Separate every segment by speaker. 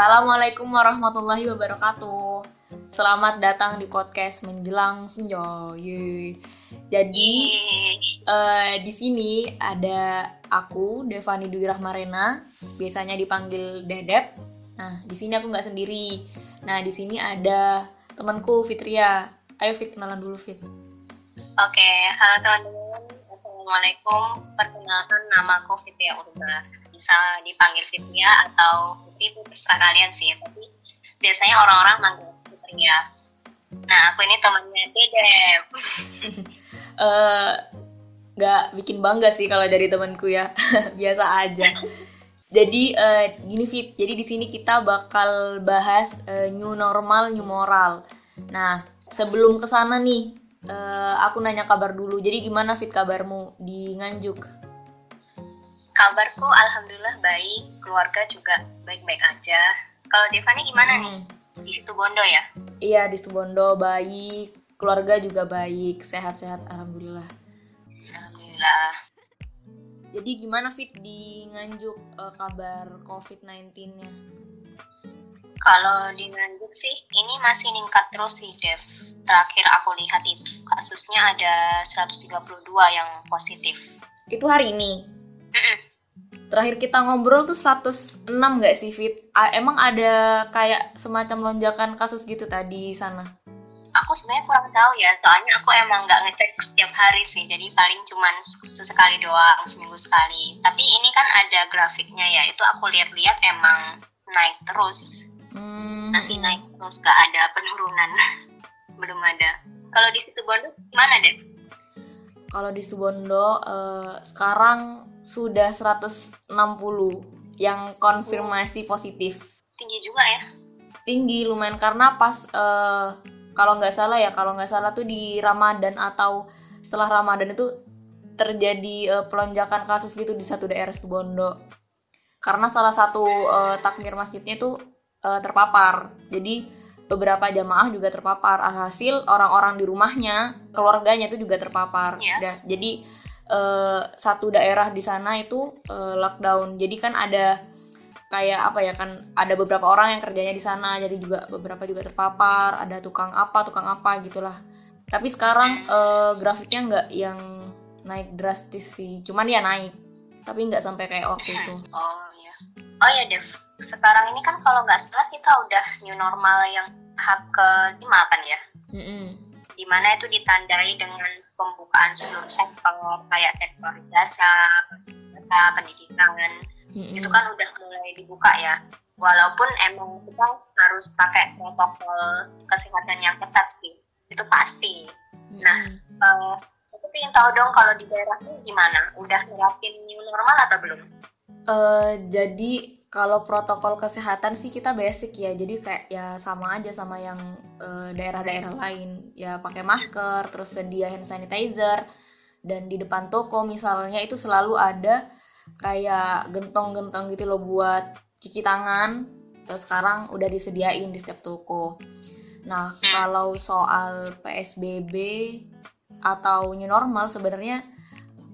Speaker 1: Assalamualaikum warahmatullahi wabarakatuh. Selamat datang di podcast menjelang senja. Jadi uh, di sini ada aku Devani Dwi Rahmarena, biasanya dipanggil Dedep. Nah di sini aku nggak sendiri. Nah di sini ada temanku Fitria. Ayo Fit kenalan dulu Fit.
Speaker 2: Oke, halo teman-teman. Assalamualaikum. Perkenalkan nama aku Fitria Urba bisa dipanggil Fitria atau Putri itu terserah kalian sih tapi biasanya orang-orang manggil Fitria. Nah aku ini temannya Dedep.
Speaker 1: Uh, nggak bikin bangga sih kalau dari temanku ya. Biasa aja. Jadi uh, gini Fit. Jadi di sini kita bakal bahas uh, new normal new moral. Nah sebelum ke sana nih uh, aku nanya kabar dulu. Jadi gimana Fit kabarmu di Nganjuk
Speaker 2: Kabarku alhamdulillah baik, keluarga juga baik-baik aja. Kalau Devani gimana hmm. nih? Di situ Bondo ya?
Speaker 1: Iya, di situ Bondo baik, keluarga juga baik, sehat-sehat alhamdulillah.
Speaker 2: Alhamdulillah.
Speaker 1: Jadi gimana Fit di Nganjuk uh, kabar COVID-19-nya?
Speaker 2: Kalau di Nganjuk sih ini masih meningkat terus sih Dev. Terakhir aku lihat itu kasusnya ada 132 yang positif.
Speaker 1: Itu hari ini? Mm -mm terakhir kita ngobrol tuh 106 nggak sih Fit? emang ada kayak semacam lonjakan kasus gitu tadi sana?
Speaker 2: Aku sebenarnya kurang tahu ya, soalnya aku emang nggak ngecek setiap hari sih, jadi paling cuman sesekali doang, seminggu sekali. Tapi ini kan ada grafiknya ya, itu aku lihat-lihat emang naik terus, hmm. masih naik terus, gak ada penurunan, belum ada. Kalau di situ Bondo gimana deh?
Speaker 1: Kalau di Subondo uh, sekarang sudah 160 yang konfirmasi positif.
Speaker 2: Tinggi juga ya?
Speaker 1: Tinggi lumayan karena pas uh, kalau nggak salah ya kalau nggak salah tuh di Ramadan atau setelah Ramadan itu terjadi uh, pelonjakan kasus gitu di satu daerah Subondo karena salah satu uh, takmir masjidnya itu uh, terpapar jadi beberapa jamaah juga terpapar. Alhasil orang-orang di rumahnya keluarganya itu juga terpapar. Yeah. jadi uh, satu daerah di sana itu uh, lockdown. Jadi kan ada kayak apa ya kan ada beberapa orang yang kerjanya di sana jadi juga beberapa juga terpapar. Ada tukang apa tukang apa gitulah. Tapi sekarang uh, grafiknya nggak yang naik drastis sih. Cuman ya naik tapi nggak sampai kayak waktu itu.
Speaker 2: Oh ya oh ya Dev. Sekarang ini kan kalau nggak salah kita udah new normal yang hak ke lima kan ya mm -hmm. di mana itu ditandai dengan pembukaan seluruh sektor kayak sektor jasa, jasa pendidikan hmm. itu kan udah mulai dibuka ya. Walaupun emang kita harus pakai protokol kesehatan yang ketat sih, itu pasti. Hmm. Nah, uh, aku ingin tahu dong kalau di daerah ini gimana? Udah nerapin new normal atau belum?
Speaker 1: Uh, jadi kalau protokol kesehatan sih kita basic ya. Jadi kayak ya sama aja sama yang daerah daerah-daerah lain. Ya pakai masker terus sedia hand sanitizer. Dan di depan toko misalnya itu selalu ada kayak gentong-gentong gitu loh buat cuci tangan. Terus sekarang udah disediain di setiap toko. Nah kalau soal PSBB atau new normal sebenarnya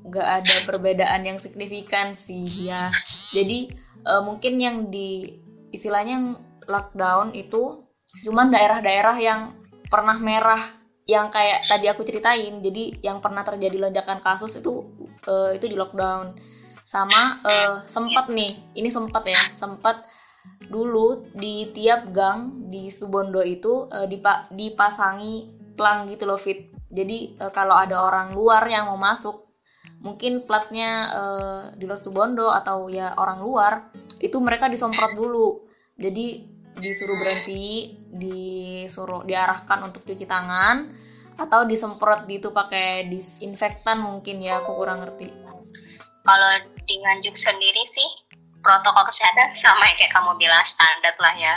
Speaker 1: nggak ada perbedaan yang signifikan sih ya. Jadi uh, mungkin yang di istilahnya yang lockdown itu cuman daerah-daerah yang pernah merah yang kayak tadi aku ceritain. Jadi yang pernah terjadi lonjakan kasus itu uh, itu di lockdown. Sama uh, sempat nih ini sempat ya sempat dulu di tiap gang di Subondo itu uh, dipa dipasangi pelang gitu loh fit. Jadi uh, kalau ada orang luar yang mau masuk mungkin platnya uh, di Los Subondo atau ya orang luar itu mereka disemprot dulu. Jadi disuruh berhenti disuruh diarahkan untuk cuci tangan atau disemprot gitu pakai disinfektan mungkin ya aku kurang ngerti.
Speaker 2: Kalau di Nganjuk sendiri sih protokol kesehatan sama kayak kamu bilang standar lah ya.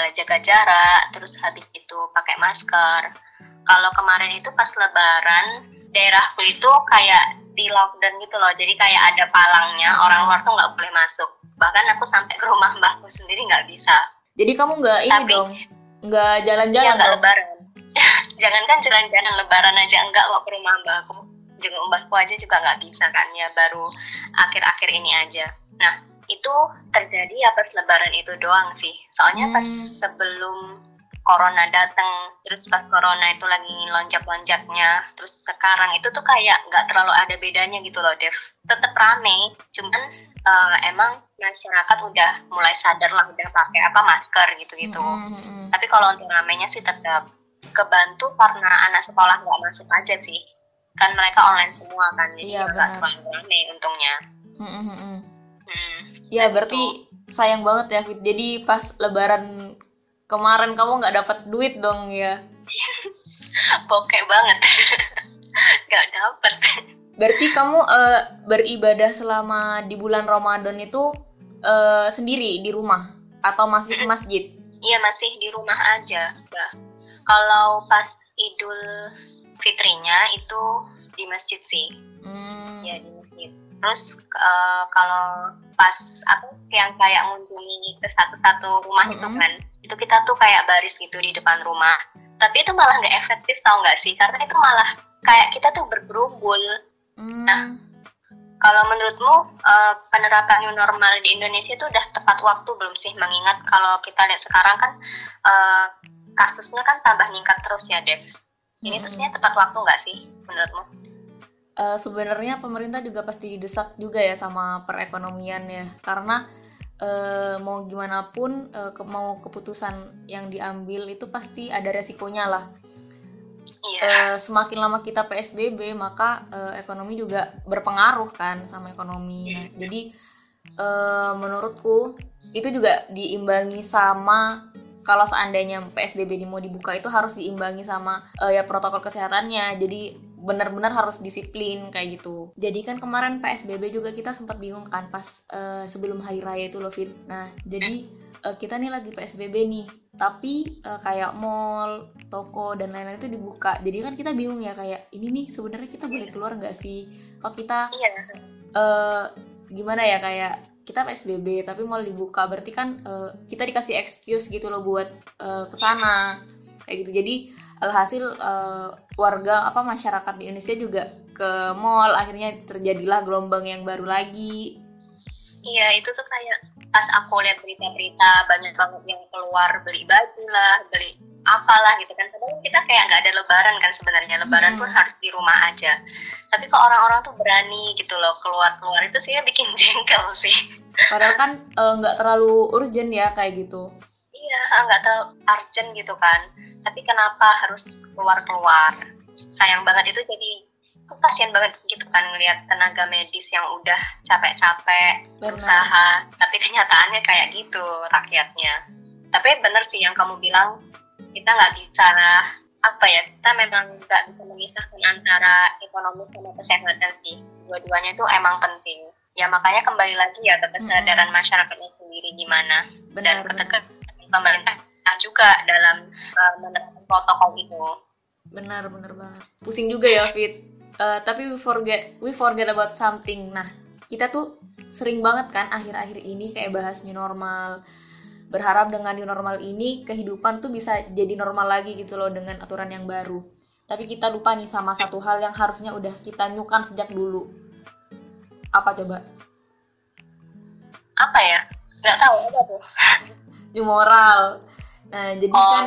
Speaker 2: Eh, jaga jarak terus habis itu pakai masker. Kalau kemarin itu pas lebaran daerahku itu kayak di lockdown gitu loh. Jadi kayak ada palangnya hmm. orang luar tuh nggak boleh masuk. Bahkan aku sampai ke rumah mbahku sendiri nggak bisa.
Speaker 1: Jadi kamu nggak ini Tapi, dong nggak jalan-jalan
Speaker 2: ya, nggak lebaran. Jangan kan jalan-jalan lebaran aja enggak kok ke rumah mbahku jenguk mbahku aja juga nggak bisa kan ya baru akhir-akhir ini aja. Nah itu terjadi ya pas lebaran itu doang sih. Soalnya hmm. pas sebelum corona datang terus pas corona itu lagi lonjak-lonjaknya terus sekarang itu tuh kayak nggak terlalu ada bedanya gitu loh Dev. Tetap rame cuman uh, emang masyarakat udah mulai sadar lah udah pakai apa masker gitu-gitu. Mm -hmm. tapi kalau untuk ramenya sih tetap kebantu karena anak sekolah nggak masuk aja sih. Kan mereka online semua kan jadi iya, nggak terlalu rame untungnya. Mm -hmm.
Speaker 1: hmm, ya berarti sayang banget ya jadi pas lebaran kemarin kamu nggak dapat duit dong ya.
Speaker 2: Bokeh banget. Nggak dapat
Speaker 1: berarti kamu uh, beribadah selama di bulan Ramadan itu uh, sendiri di rumah? Atau masih ke masjid?
Speaker 2: Iya masih di rumah aja kalau pas Idul Fitrinya itu di masjid sih. Hmm. ya di masjid terus uh, kalau pas aku yang kayak mengunjungi ke satu-satu rumah -hmm. itu kan itu kita tuh kayak baris gitu di depan rumah tapi itu malah nggak efektif tau nggak sih karena itu malah kayak kita tuh bergerumbul hmm. nah kalau menurutmu uh, penerapan new normal di Indonesia itu udah tepat waktu belum sih mengingat kalau kita lihat sekarang kan uh, kasusnya kan tambah meningkat terus ya Dev ini hmm. tuh sebenarnya tepat waktu nggak sih menurutmu?
Speaker 1: Uh, sebenarnya pemerintah juga pasti didesak juga ya sama perekonomian ya karena uh, mau gimana pun uh, ke, mau keputusan yang diambil itu pasti ada resikonya lah. Yeah. Uh, semakin lama kita PSBB maka uh, ekonomi juga berpengaruh kan sama ekonomi. Nah, jadi uh, menurutku itu juga diimbangi sama kalau seandainya PSBB ini mau dibuka itu harus diimbangi sama uh, ya protokol kesehatannya. Jadi benar-benar harus disiplin kayak gitu. Jadi kan kemarin PSBB juga kita sempat bingung kan pas uh, sebelum hari raya itu loh Fit. Nah, jadi uh, kita nih lagi PSBB nih, tapi uh, kayak mall, toko dan lain-lain itu dibuka. Jadi kan kita bingung ya kayak ini nih sebenarnya kita boleh keluar nggak sih? Kalau kita uh, gimana ya kayak kita PSBB tapi mall dibuka berarti kan uh, kita dikasih excuse gitu loh buat uh, ke sana. Kayak gitu. Jadi alhasil uh, warga apa masyarakat di Indonesia juga ke mall akhirnya terjadilah gelombang yang baru lagi.
Speaker 2: Iya itu tuh kayak pas aku lihat berita-berita banyak banget yang keluar beli baju lah beli apalah gitu kan. Padahal kita kayak nggak ada lebaran kan sebenarnya. Lebaran hmm. pun harus di rumah aja. Tapi kok orang-orang tuh berani gitu loh keluar-keluar. Itu sih bikin jengkel sih.
Speaker 1: Padahal kan eh, nggak uh, terlalu urgent ya kayak gitu.
Speaker 2: Iya nggak terlalu urgent gitu kan. Tapi kenapa harus keluar-keluar? Sayang banget itu jadi kasihan banget gitu kan ngelihat tenaga medis yang udah capek-capek berusaha. Tapi kenyataannya kayak gitu rakyatnya. Tapi bener sih yang kamu bilang kita nggak bisa apa ya kita memang nggak bisa memisahkan antara ekonomi sama kesehatan sih dua-duanya itu emang penting ya makanya kembali lagi ya ke kesadaran hmm. masyarakatnya sendiri gimana benar, dan ketegasan pemerintah juga dalam uh, menerapkan protokol itu.
Speaker 1: Benar, benar banget. Pusing juga ya, Fit. Uh, tapi we forget we forget about something. Nah, kita tuh sering banget kan akhir-akhir ini kayak bahas new normal. Berharap dengan new normal ini kehidupan tuh bisa jadi normal lagi gitu loh dengan aturan yang baru. Tapi kita lupa nih sama satu hal yang harusnya udah kita nyukan sejak dulu. Apa coba?
Speaker 2: Apa ya? Gak tahu apa tuh.
Speaker 1: new moral Nah, jadi oh, kan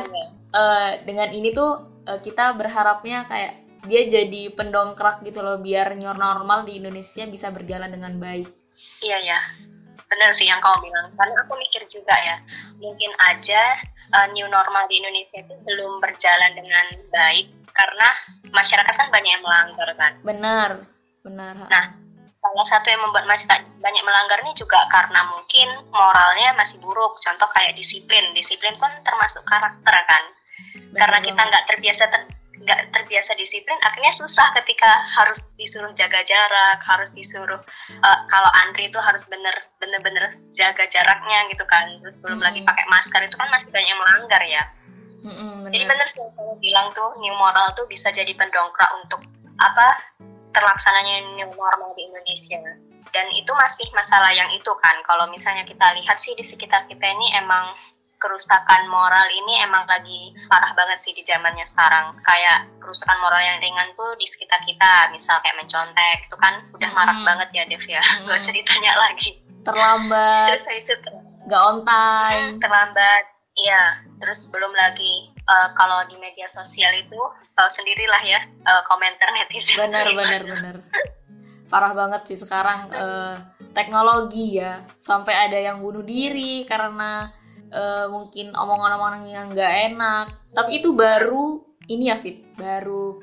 Speaker 1: uh, dengan ini tuh uh, kita berharapnya kayak dia jadi pendongkrak gitu loh biar new normal di Indonesia bisa berjalan dengan baik.
Speaker 2: Iya ya, benar sih yang kau bilang. Karena aku mikir juga ya, mungkin aja uh, new normal di Indonesia itu belum berjalan dengan baik karena masyarakat kan banyak yang melanggar kan.
Speaker 1: Benar, benar.
Speaker 2: Nah, salah satu yang membuat masyarakat banyak melanggar ini juga karena mungkin moralnya masih buruk contoh kayak disiplin disiplin pun termasuk karakter kan Betul. karena kita nggak terbiasa ter, nggak terbiasa disiplin akhirnya susah ketika harus disuruh jaga jarak harus disuruh uh, kalau antri itu harus bener bener bener jaga jaraknya gitu kan terus belum hmm. lagi pakai masker itu kan masih banyak yang melanggar ya hmm, bener. jadi bener sih kalau bilang tuh new moral tuh bisa jadi pendongkrak untuk apa terlaksananya new normal di Indonesia dan itu masih masalah yang itu kan kalau misalnya kita lihat sih di sekitar kita ini emang kerusakan moral ini emang lagi parah banget sih di zamannya sekarang. Kayak kerusakan moral yang ringan tuh di sekitar kita misal kayak mencontek itu kan udah marak banget ya Dev ya. Hmm. gak usah ditanya lagi.
Speaker 1: Terlambat. Nggak on time.
Speaker 2: Terlambat. Iya terus belum lagi uh, kalau di media sosial itu tahu sendirilah ya uh, komentar netizen
Speaker 1: benar benar benar. Parah banget sih sekarang uh, teknologi ya. Sampai ada yang bunuh diri karena uh, mungkin omongan-omongan yang nggak enak tapi itu baru ini ya Fit baru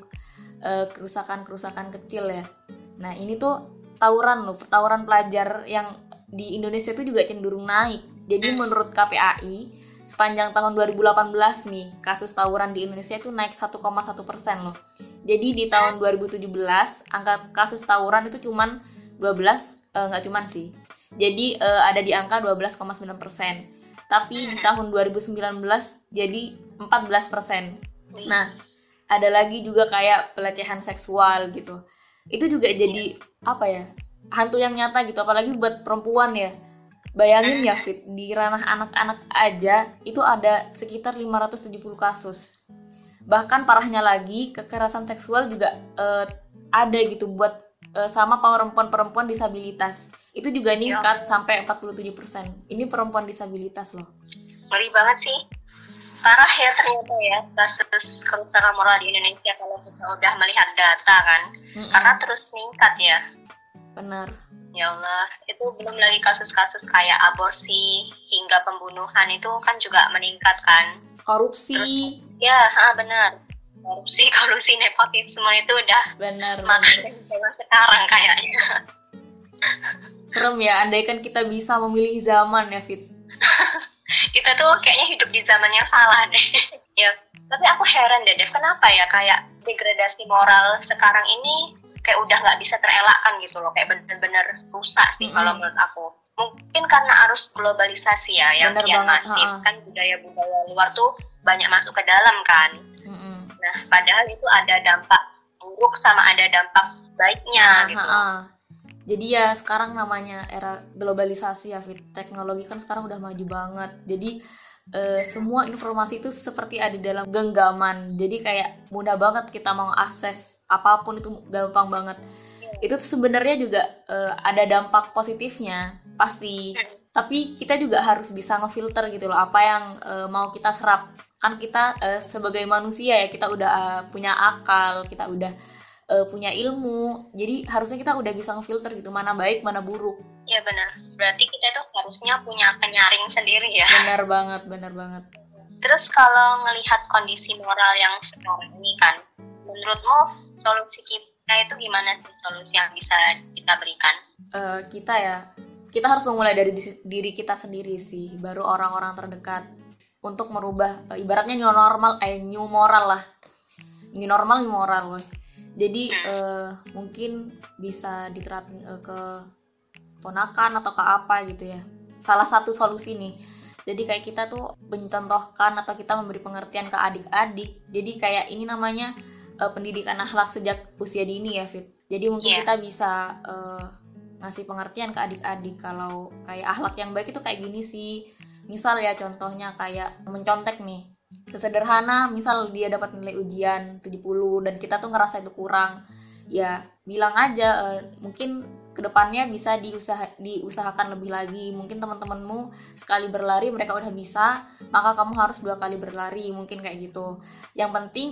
Speaker 1: kerusakan-kerusakan kecil ya nah ini tuh tawuran loh tawuran pelajar yang di Indonesia itu juga cenderung naik jadi menurut KPAI sepanjang tahun 2018 nih kasus tawuran di Indonesia itu naik 1,1 persen loh. Jadi di tahun 2017 angka kasus tawuran itu cuman 12 eh, nggak uh, cuman sih. Jadi uh, ada di angka 12,9 persen. Tapi di tahun 2019 jadi 14 persen. Nah ada lagi juga kayak pelecehan seksual gitu. Itu juga jadi apa ya hantu yang nyata gitu apalagi buat perempuan ya Bayangin ya Fit, di ranah anak-anak aja itu ada sekitar 570 kasus. Bahkan parahnya lagi, kekerasan seksual juga uh, ada gitu buat uh, sama perempuan-perempuan disabilitas. Itu juga meningkat ya. sampai 47%. Ini perempuan disabilitas loh.
Speaker 2: Ngeri banget sih. Parah ya ternyata ya kasus kerusakan moral di Indonesia kalau kita udah melihat data kan. Mm -mm. Karena terus meningkat ya.
Speaker 1: Benar
Speaker 2: Ya Allah, itu belum lagi kasus-kasus kayak aborsi hingga pembunuhan itu kan juga meningkat kan.
Speaker 1: Korupsi. Terus,
Speaker 2: ya, ha, benar. Korupsi, kolusi, nepotisme itu udah
Speaker 1: benar.
Speaker 2: Makin sekarang kayaknya.
Speaker 1: Serem ya, andaikan kita bisa memilih zaman ya, Fit.
Speaker 2: kita tuh kayaknya hidup di zaman yang salah deh. ya, tapi aku heran deh, Dev, kenapa ya kayak degradasi moral sekarang ini kayak udah nggak bisa terelakkan gitu loh kayak bener-bener rusak sih mm-hmm. kalau menurut aku mungkin karena arus globalisasi ya yang Bener kian banget, masif ha -ha. kan budaya-budaya luar tuh banyak masuk ke dalam kan mm-hmm. Nah padahal itu ada dampak buruk sama ada dampak baiknya ha gitu.
Speaker 1: jadi ya sekarang namanya era globalisasi ya fit. Teknologi kan sekarang udah maju banget. Jadi uh, semua informasi itu seperti ada dalam genggaman. Jadi kayak mudah banget kita mau akses apa pun itu gampang banget. Itu sebenarnya juga uh, ada dampak positifnya pasti tapi kita juga harus bisa ngefilter gitu loh apa yang uh, mau kita serap. Kan kita uh, sebagai manusia ya kita udah uh, punya akal kita udah uh, punya ilmu. Jadi harusnya kita udah bisa ngefilter gitu mana baik mana buruk.
Speaker 2: Ya benar. Berarti kita tuh harusnya punya penyaring sendiri ya.
Speaker 1: Benar banget benar banget.
Speaker 2: Terus kalau ngelihat kondisi moral yang sekarang ini kan menurutmu solusi kita itu gimana sih? Solusi yang bisa kita berikan?
Speaker 1: Uh, kita ya kita harus memulai dari diri kita sendiri sih. Baru orang-orang terdekat untuk merubah uh, ibaratnya new normal eh new moral lah. New normal new moral loh jadi uh, mungkin bisa diterapin uh, ke ponakan atau ke apa gitu ya. Salah satu solusi nih. Jadi kayak kita tuh mencontohkan atau kita memberi pengertian ke adik-adik. Jadi kayak ini namanya uh, pendidikan akhlak sejak usia dini ya Fit. Jadi mungkin yeah. kita bisa uh, ngasih pengertian ke adik-adik. Kalau kayak akhlak yang baik itu kayak gini sih. Misal ya contohnya kayak mencontek nih. Sesederhana misal dia dapat nilai ujian 70 dan kita tuh ngerasa itu kurang. Ya bilang aja uh, mungkin ke depannya bisa diusah diusahakan lebih lagi. Mungkin teman-temanmu sekali berlari mereka udah bisa maka kamu harus dua kali berlari. Mungkin kayak gitu. Yang penting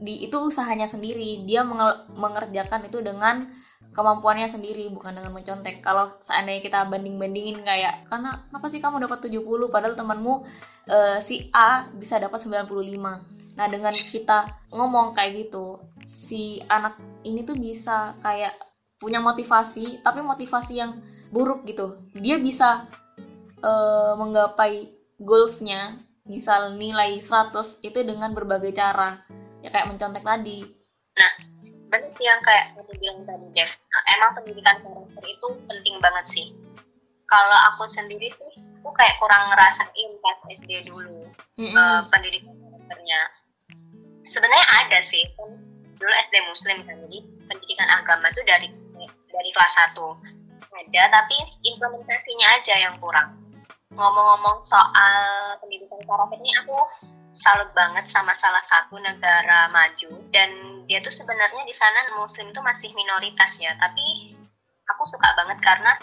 Speaker 1: di itu usahanya sendiri. Dia mengerjakan itu dengan kemampuannya sendiri bukan dengan mencontek. Kalau seandainya kita banding-bandingin kayak karena apa sih kamu dapat 70 padahal temanmu uh, si A bisa dapat 95 nah dengan kita ngomong kayak gitu si anak ini tuh bisa kayak punya motivasi tapi motivasi yang buruk gitu. Dia bisa uh, menggapai goalsnya misal nilai 100 itu dengan berbagai cara. Ya kayak mencontek tadi.
Speaker 2: Nah benar sih yang kayak tadi bilang tadi Jeff emang pendidikan karakter itu penting banget sih. Kalau aku sendiri sih aku kayak kurang ngerasain pas SD dulu mm-hmm. uh, pendidikan karakternya sebenarnya ada sih kan. Dulu SD Muslim kan jadi pendidikan agama itu dari dari kelas 1 ada tapi implementasinya aja yang kurang. Ngomong-ngomong soal pendidikan karakter ini aku salut banget sama salah satu negara maju dan dia tuh sebenarnya di sana muslim tuh masih minoritas ya tapi aku suka banget karena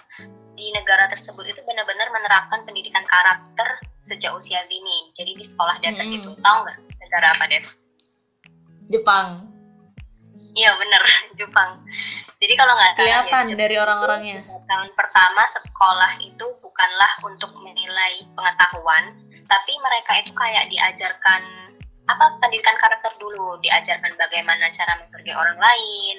Speaker 2: di negara tersebut itu benar-benar menerapkan pendidikan karakter sejak usia dini. Jadi di sekolah dasar hmm. itu, tahu nggak negara apa Dev?
Speaker 1: Jepang.
Speaker 2: Iya bener, Jepang. Jadi kalau nggak
Speaker 1: kelihatan ya, dari orang-orangnya.
Speaker 2: Tahun pertama sekolah itu bukanlah untuk menilai pengetahuan, tapi mereka itu kayak diajarkan apa pendidikan karakter dulu, diajarkan bagaimana cara menghargai orang lain,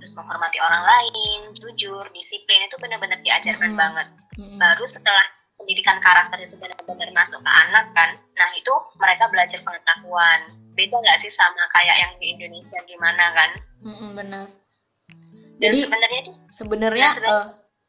Speaker 2: terus menghormati orang lain, jujur, disiplin itu benar-benar diajarkan hmm. banget. Hmm. Baru setelah pendidikan karakter itu benar-benar masuk ke anak kan, nah itu mereka belajar pengetahuan. Beda nggak sih sama kayak yang di Indonesia gimana kan?
Speaker 1: Hmm, benar.
Speaker 2: Dan Jadi sebenarnya itu
Speaker 1: sebenarnya uh,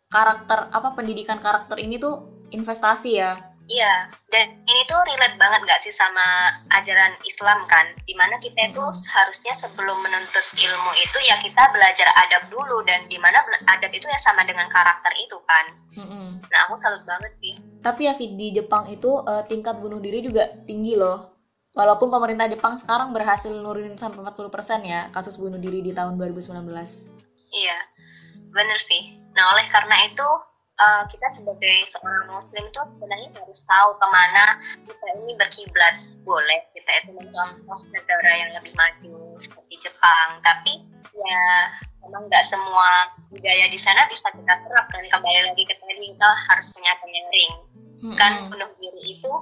Speaker 1: karakter apa pendidikan karakter ini tuh investasi ya
Speaker 2: Iya, dan ini tuh relate banget gak sih sama ajaran Islam kan? Di mana kita itu harusnya sebelum menuntut ilmu itu ya kita belajar adab dulu dan di mana adab itu ya sama dengan karakter itu kan? Hmm. Nah aku salut banget sih.
Speaker 1: Tapi ya di Jepang itu uh, tingkat bunuh diri juga tinggi loh. Walaupun pemerintah Jepang sekarang berhasil nurunin sampai 40% ya kasus bunuh diri di tahun 2019.
Speaker 2: Iya, bener sih. Nah oleh karena itu uh, kita sebagai seorang muslim itu sebenarnya harus tahu ke mana kita ini berkiblat. Boleh kita itu mencontoh negara yang lebih maju seperti Jepang. Tapi ya memang nggak semua budaya di sana bisa kita serap. Dan kembali lagi ke tadi kita harus punya penyaring. Hmm. kan bunuh diri itu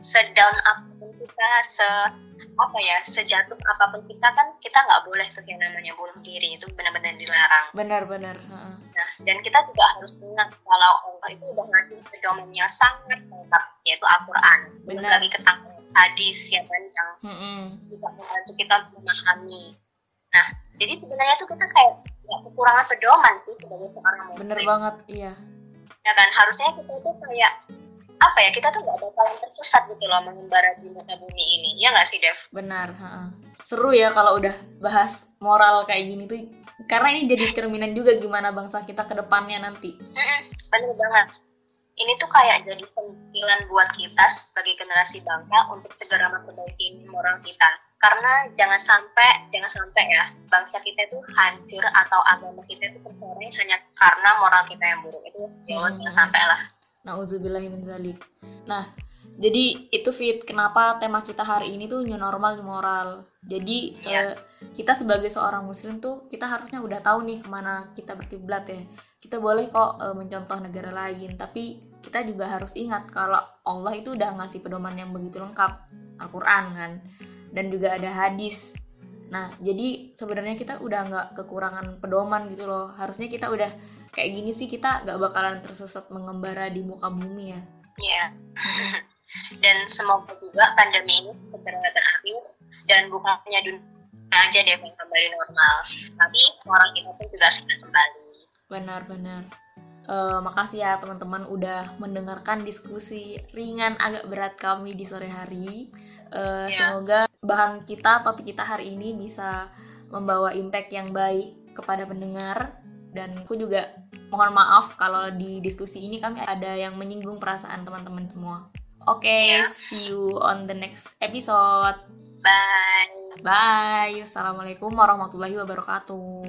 Speaker 2: sedown apa pun kita se apa ya sejatuh apa pun kita kan kita nggak boleh tuh yang namanya bunuh diri itu benar-benar dilarang.
Speaker 1: Benar-benar
Speaker 2: nah dan kita juga harus ingat kalau Allah itu udah ngasih pedomannya sangat lengkap yaitu Al-Quran. Belum lagi ketang hadis ya kan yang mm-hmm. juga membantu kita memahami. Nah jadi sebenarnya tuh kita kayak nggak kekurangan pedoman sih sebagai seorang muslim.
Speaker 1: bener banget iya.
Speaker 2: Ya kan harusnya kita itu kayak apa ya kita tuh nggak bakalan tersesat gitu loh mengembara di muka bumi ini ya nggak sih Dev?
Speaker 1: Benar. Ha. Seru ya kalau udah bahas moral kayak gini tuh karena ini jadi cerminan juga gimana bangsa kita ke depannya nanti.
Speaker 2: bener banget. Ini tuh kayak jadi sentilan buat kita sebagai generasi bangsa untuk segera memperbaiki moral kita. Karena jangan sampai, jangan sampai ya, bangsa kita itu hancur atau agama kita itu tercoreng hanya karena moral kita yang buruk. Itu jangan hmm. sampai lah.
Speaker 1: Nauzubillahiminzalik. Nah, jadi itu fit kenapa tema kita hari ini tuh new normal new moral. Jadi yeah. eh, kita sebagai seorang muslim tuh kita harusnya udah tahu nih ke mana kita berkiblat ya. Kita boleh kok eh, mencontoh negara lain, tapi kita juga harus ingat kalau Allah itu udah ngasih pedoman yang begitu lengkap, Al-Quran kan, dan juga ada hadis. Nah, jadi sebenarnya kita udah nggak kekurangan pedoman gitu loh. Harusnya kita udah kayak gini sih kita gak bakalan tersesat mengembara di muka bumi ya.
Speaker 2: Iya. dan semoga juga pandemi ini segera berakhir dan bukan hanya dunia aja deh yang kembali normal, tapi orang kita pun juga sudah kembali.
Speaker 1: Benar-benar. Uh, makasih ya teman-teman udah mendengarkan diskusi ringan agak berat kami di sore hari. Uh, yeah. Semoga bahan kita, topik kita hari ini bisa membawa impact yang baik kepada pendengar dan aku juga mohon maaf kalau di diskusi ini kami ada yang menyinggung perasaan teman-teman semua. Oke, okay, yeah. see you on the next episode.
Speaker 2: Bye.
Speaker 1: Bye. Assalamualaikum warahmatullahi wabarakatuh.